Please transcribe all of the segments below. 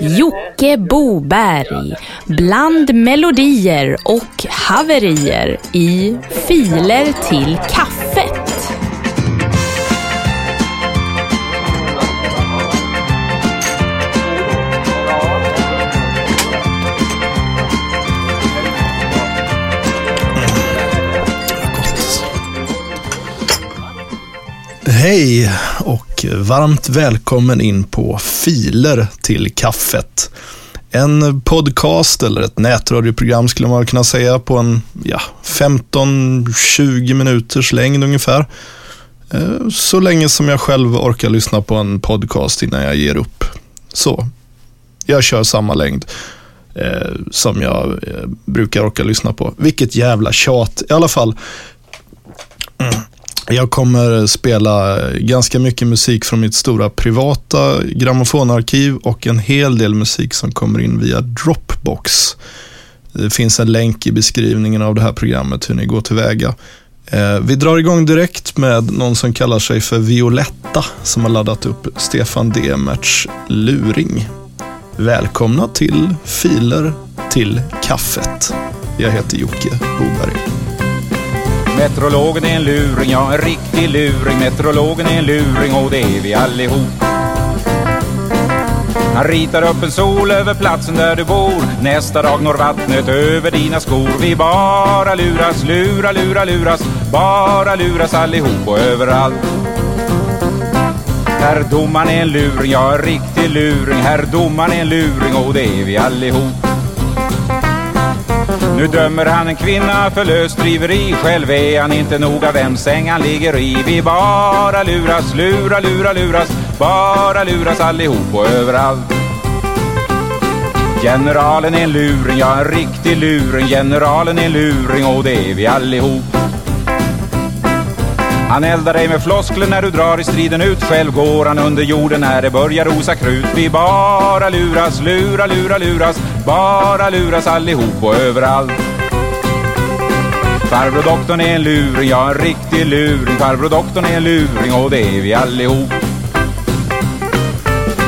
Jocke Boberg bland melodier och haverier i Filer till kaffet. Hej och varmt välkommen in på Filer till kaffet. En podcast eller ett nätradioprogram skulle man kunna säga på en ja, 15-20 minuters längd ungefär. Eh, så länge som jag själv orkar lyssna på en podcast innan jag ger upp. Så, jag kör samma längd eh, som jag eh, brukar orka lyssna på. Vilket jävla tjat. I alla fall, mm. Jag kommer spela ganska mycket musik från mitt stora privata grammofonarkiv och en hel del musik som kommer in via Dropbox. Det finns en länk i beskrivningen av det här programmet hur ni går tillväga. Eh, vi drar igång direkt med någon som kallar sig för Violetta som har laddat upp Stefan Demerts Luring. Välkomna till Filer till kaffet. Jag heter Jocke Boberg. Meteorologen är en luring, ja en riktig luring. Meteorologen är en luring och det är vi allihop. Han ritar upp en sol över platsen där du bor. Nästa dag når vattnet över dina skor. Vi bara luras, lura, lura, luras. Bara luras allihop och överallt. Herr domaren är en luring, ja en riktig luring. Herr domaren är en luring och det är vi allihop. Nu dömer han en kvinna för lösdriveri. Själv är han inte noga vem säng. Han ligger i. Vi bara luras, lura, lura, luras. Bara luras allihop och överallt. Generalen är en luring, ja en riktig luring. Generalen är en luring. Och det är vi allihop han eldar dig med floskler när du drar i striden ut. Själv går han under jorden när det börjar rosa krut. Vi bara luras, lura, lura, luras. Bara luras allihop och överallt. Farbror doktorn är en luring, ja en riktig luring. Farbror doktorn är en luring och det är vi allihop.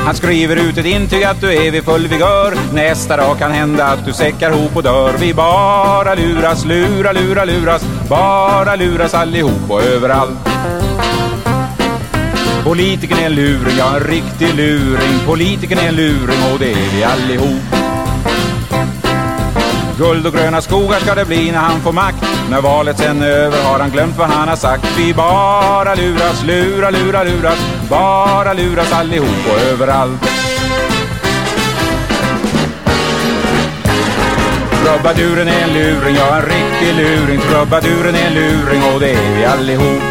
Han skriver ut ett intyg att du är vid full vigör. Nästa dag kan hända att du säckar ihop och dör. Vi bara luras, lura, lura, luras. Bara luras allihop och överallt. Politikern är en luring, ja en riktig luring. Politikern är en luring och det är vi allihop. Guld och gröna skogar ska det bli när han får makt. När valet sen är över har han glömt vad han har sagt. Vi bara luras, lura, lura, luras. Bara luras allihop och överallt. Trubaduren är en luring, ja en riktig luring. Trubaduren är en luring och det är vi allihop.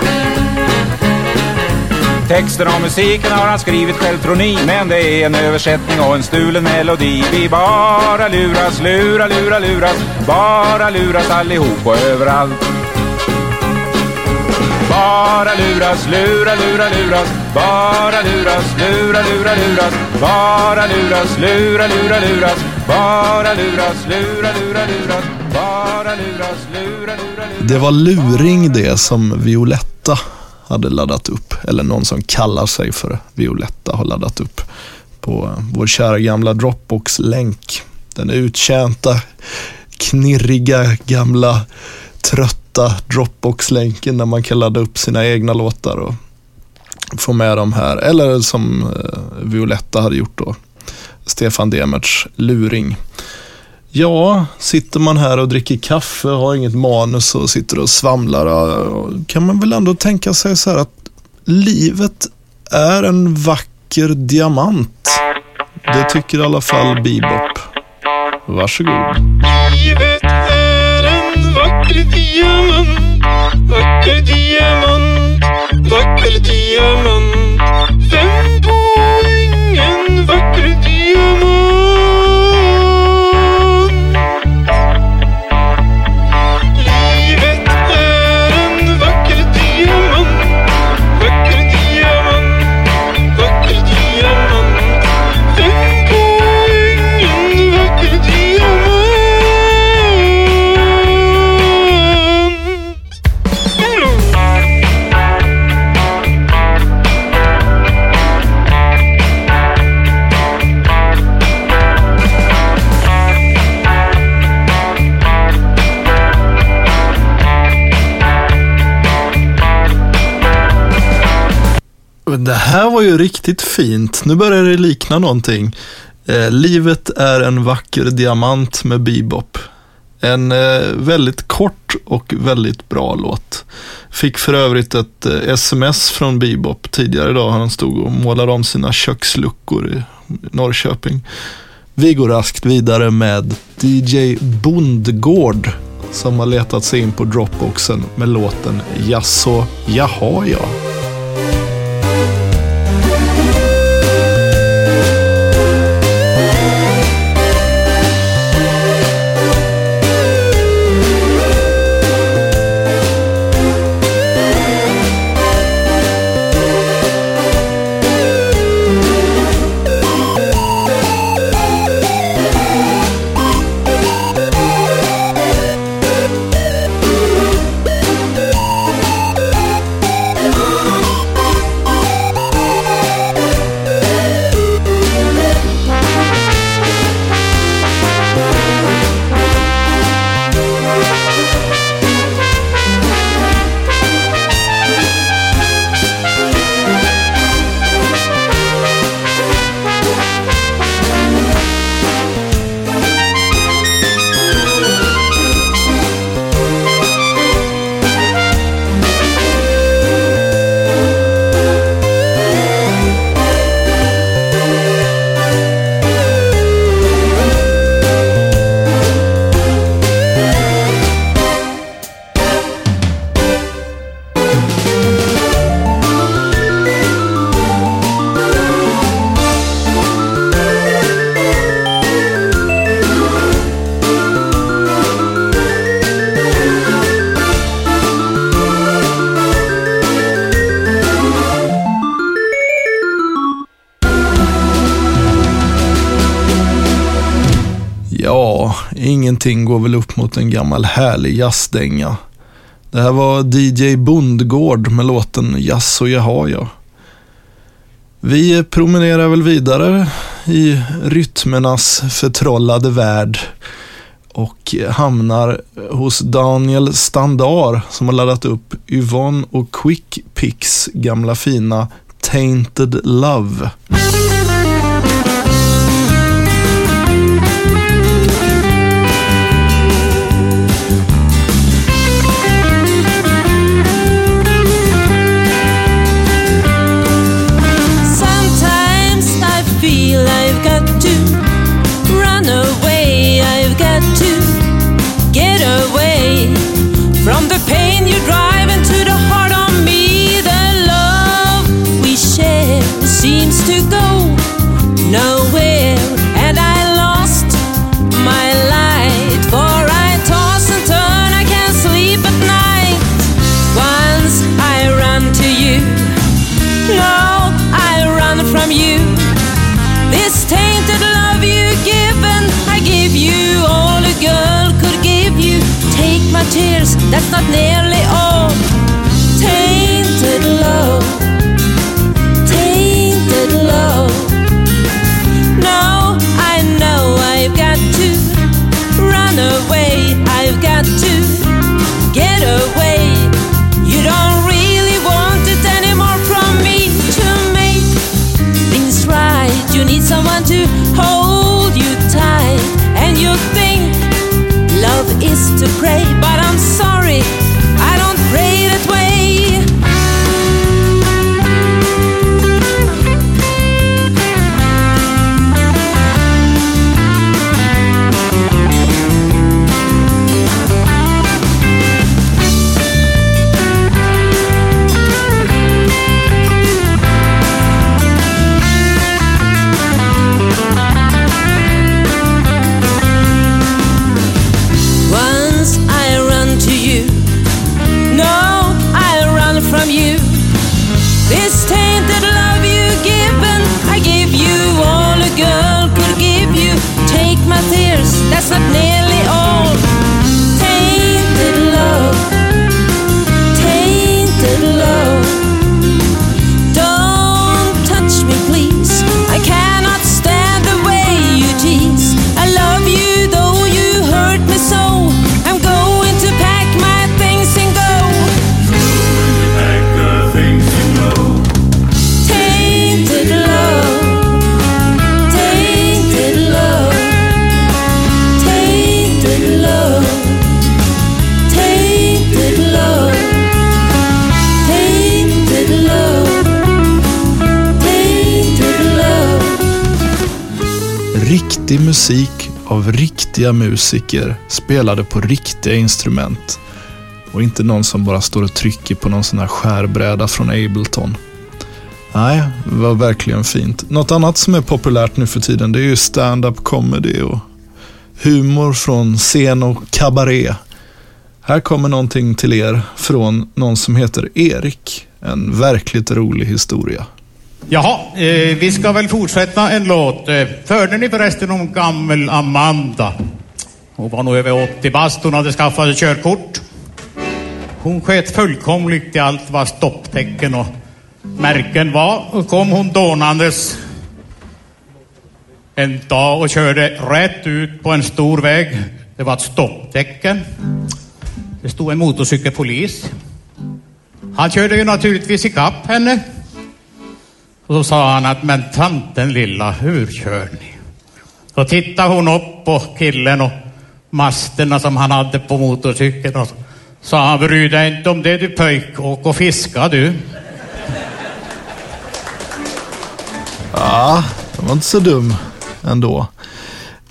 Texten och musiken har han skrivit själv tror ni? Men det är en översättning och en stulen melodi. Vi bara luras, lura, lura, luras. Bara luras allihop och överallt. Bara luras, lura, lura, luras. Bara luras, lura, lura, luras. Bara luras, lura, lura, luras. Bara luras, lura, lura, luras Bara luras, lura, lura, luras Det var luring det som Violetta hade laddat upp, eller någon som kallar sig för Violetta har laddat upp på vår kära gamla Dropbox-länk. Den uttjänta, knirriga, gamla, trötta Dropbox-länken där man kan ladda upp sina egna låtar och få med dem här. Eller som eh, Violetta hade gjort då, Stefan Demerts Luring. Ja, sitter man här och dricker kaffe, har inget manus och sitter och svamlar, kan man väl ändå tänka sig så här att livet är en vacker diamant. Det tycker i alla fall Bebop. Varsågod. Livet är en vacker diamant, vacker diamant, här var ju riktigt fint. Nu börjar det likna någonting. Eh, Livet är en vacker diamant med bebop. En eh, väldigt kort och väldigt bra låt. Fick för övrigt ett eh, sms från Bebop tidigare idag. Han stod och målade om sina köksluckor i Norrköping. Vi går raskt vidare med DJ Bondgård som har letat sig in på Dropboxen med låten Jaså, jaha ja. Ingenting går väl upp mot en gammal härlig jazzdänga. Det här var DJ Bondgård med låten Jazz och jaha ja. Vi promenerar väl vidare i rytmernas förtrollade värld och hamnar hos Daniel Standar som har laddat upp Yvonne och Quick Picks gamla fina Tainted Love. Riktig musik av riktiga musiker spelade på riktiga instrument. Och inte någon som bara står och trycker på någon sån här skärbräda från Ableton. Nej, det var verkligen fint. Något annat som är populärt nu för tiden det är ju stand-up comedy och humor från scen och kabaré. Här kommer någonting till er från någon som heter Erik. En verkligt rolig historia. Jaha, eh, vi ska väl fortsätta en låt. Eh, förde hörde ni förresten om gammel Amanda? Hon var nog över 80 bast, hon hade skaffat ett körkort. Hon sket fullkomligt i allt vad stopptecken och märken var. Och kom hon dånandes en dag och körde rätt ut på en stor väg. Det var ett stopptecken. Det stod en motorcykelpolis. Han körde ju naturligtvis ikapp henne. Och så sa han att, men tanten lilla, hur kör ni? Så tittade hon upp på killen och masterna som han hade på motorcykeln och sa han, bry dig inte om det du pöjk, åk och fiska du. Ja, det var inte så dum ändå.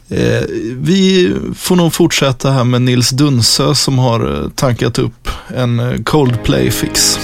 Eh, vi får nog fortsätta här med Nils Dunsö som har eh, tankat upp en eh, Coldplay-fix.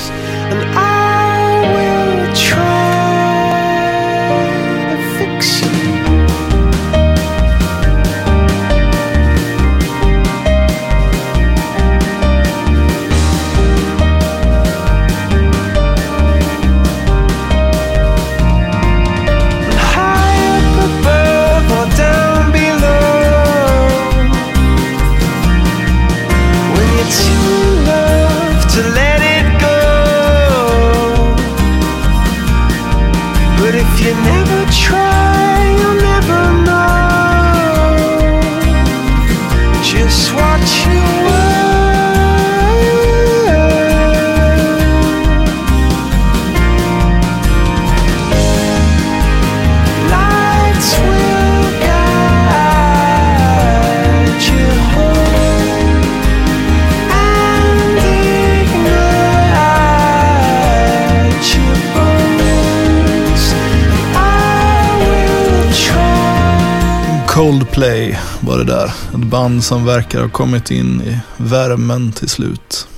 Play var det där. Ett band som verkar ha kommit in i värmen till slut.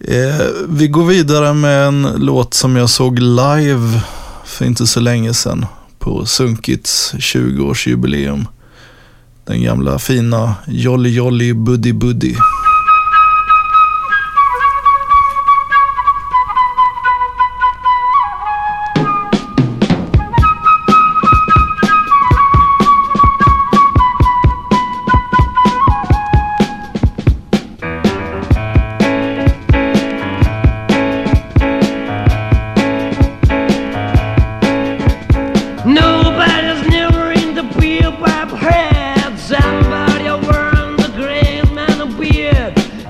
Eh, vi går vidare med en låt som jag såg live för inte så länge sedan på Sunkits 20-årsjubileum. Den gamla fina Jolly Jolly Buddy Buddy.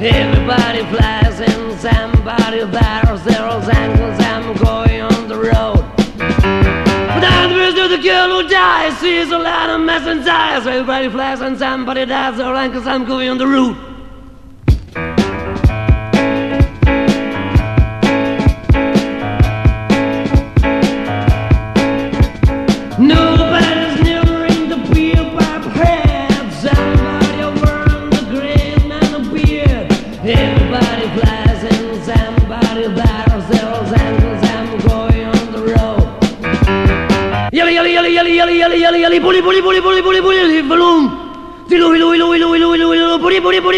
Everybody flies and somebody there's zeros angles. I'm going on the road. But I'm the of the girl who dies. Sees a lot of mess and dies. Everybody flies and somebody dies. Zeros angles. I'm going on the road.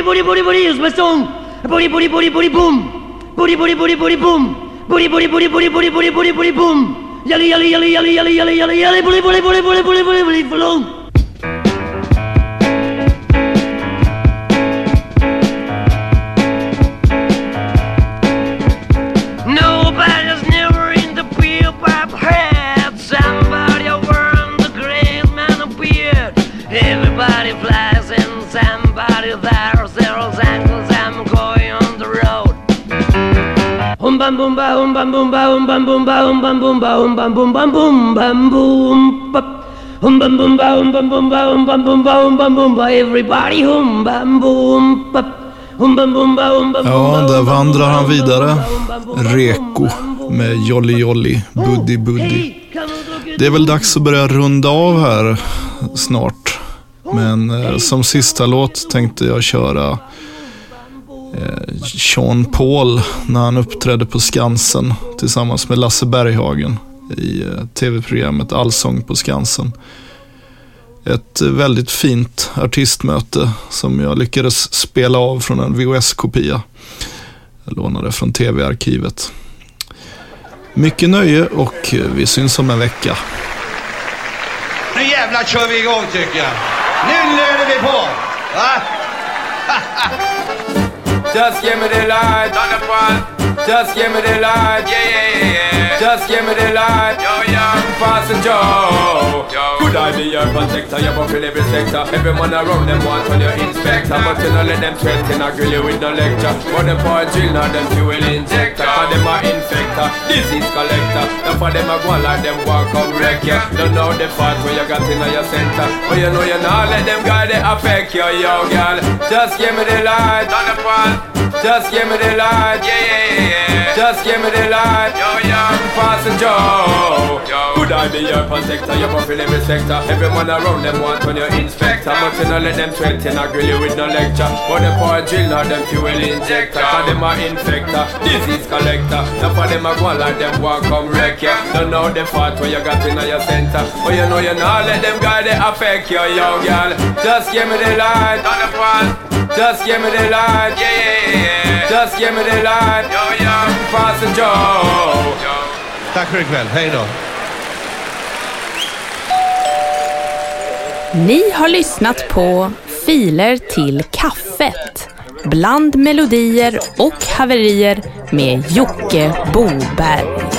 booty, booty, booty, booty, it's my song. Booty, booty, booty, booty, boom. Booty, booty, booty, booty, boom. Booty, booty, booty, booty, booty, booty, booty, boom. Yelly, yelly, yelly, yelly, yelly, yelly, yelly, booty, booty, booty, booty, booty, booty, booty, boom. um bam bum ba um bam bum ba um bam bum ba um bam bum bam bum bam bum bap um bam bum ba um bam bum bum bum everybody um bam bum bap um bam bum bum Ja, där vandrar han vidare. Reko med Jolly Jolly, Buddy Buddy. Det är väl dags att börja runda av här snart. Men eh, som sista låt tänkte jag köra Eh, Sean Paul när han uppträdde på Skansen tillsammans med Lasse Berghagen i eh, tv-programmet Allsång på Skansen. Ett eh, väldigt fint artistmöte som jag lyckades spela av från en VHS-kopia. Jag lånade från tv-arkivet. Mycket nöje och eh, vi syns om en vecka. Nu jävlar kör vi igång tycker jag. Nu löder vi på! Va? Just give me the light, Thunderfall. Just give me the light, yeah, yeah, yeah, yeah. Just give me the light, yo, yo, Pastor Joe. Could I be your protector? You're fulfill every sector. Every man around them want on your inspector. But you don't let them threaten, I grill you with no lecture. But them for a drill, not them fuel injector. For them a infector, disease collector. Now for them a go like them walk up wreck ya. Don't know the part where you got in your center. But you know you not let them guy they affect you, yo, girl. Just give me the light. Just give me the light, yeah. Just give me the light, yo, yo, Pastor Joe. Could I be your protector? You fulfill every sector. Everyone around them want on your inspector. But you not let them threaten, I grill you with no lecture. But them for a drill, not them fuel injector. For them a infector, disease collector. Now for them a go like them want come wreck ya. Don't know the part where you got in your center. But you know you not let them guy they affect you, yo, girl. Just give me the light, on the fall. Just give me the light, yeah, yeah, yeah. Just give me the light, yo, yo, Pastor Joe. Tack för ikväll, hej då. Ni har lyssnat på Filer till kaffet. Bland melodier och haverier med Jocke Boberg.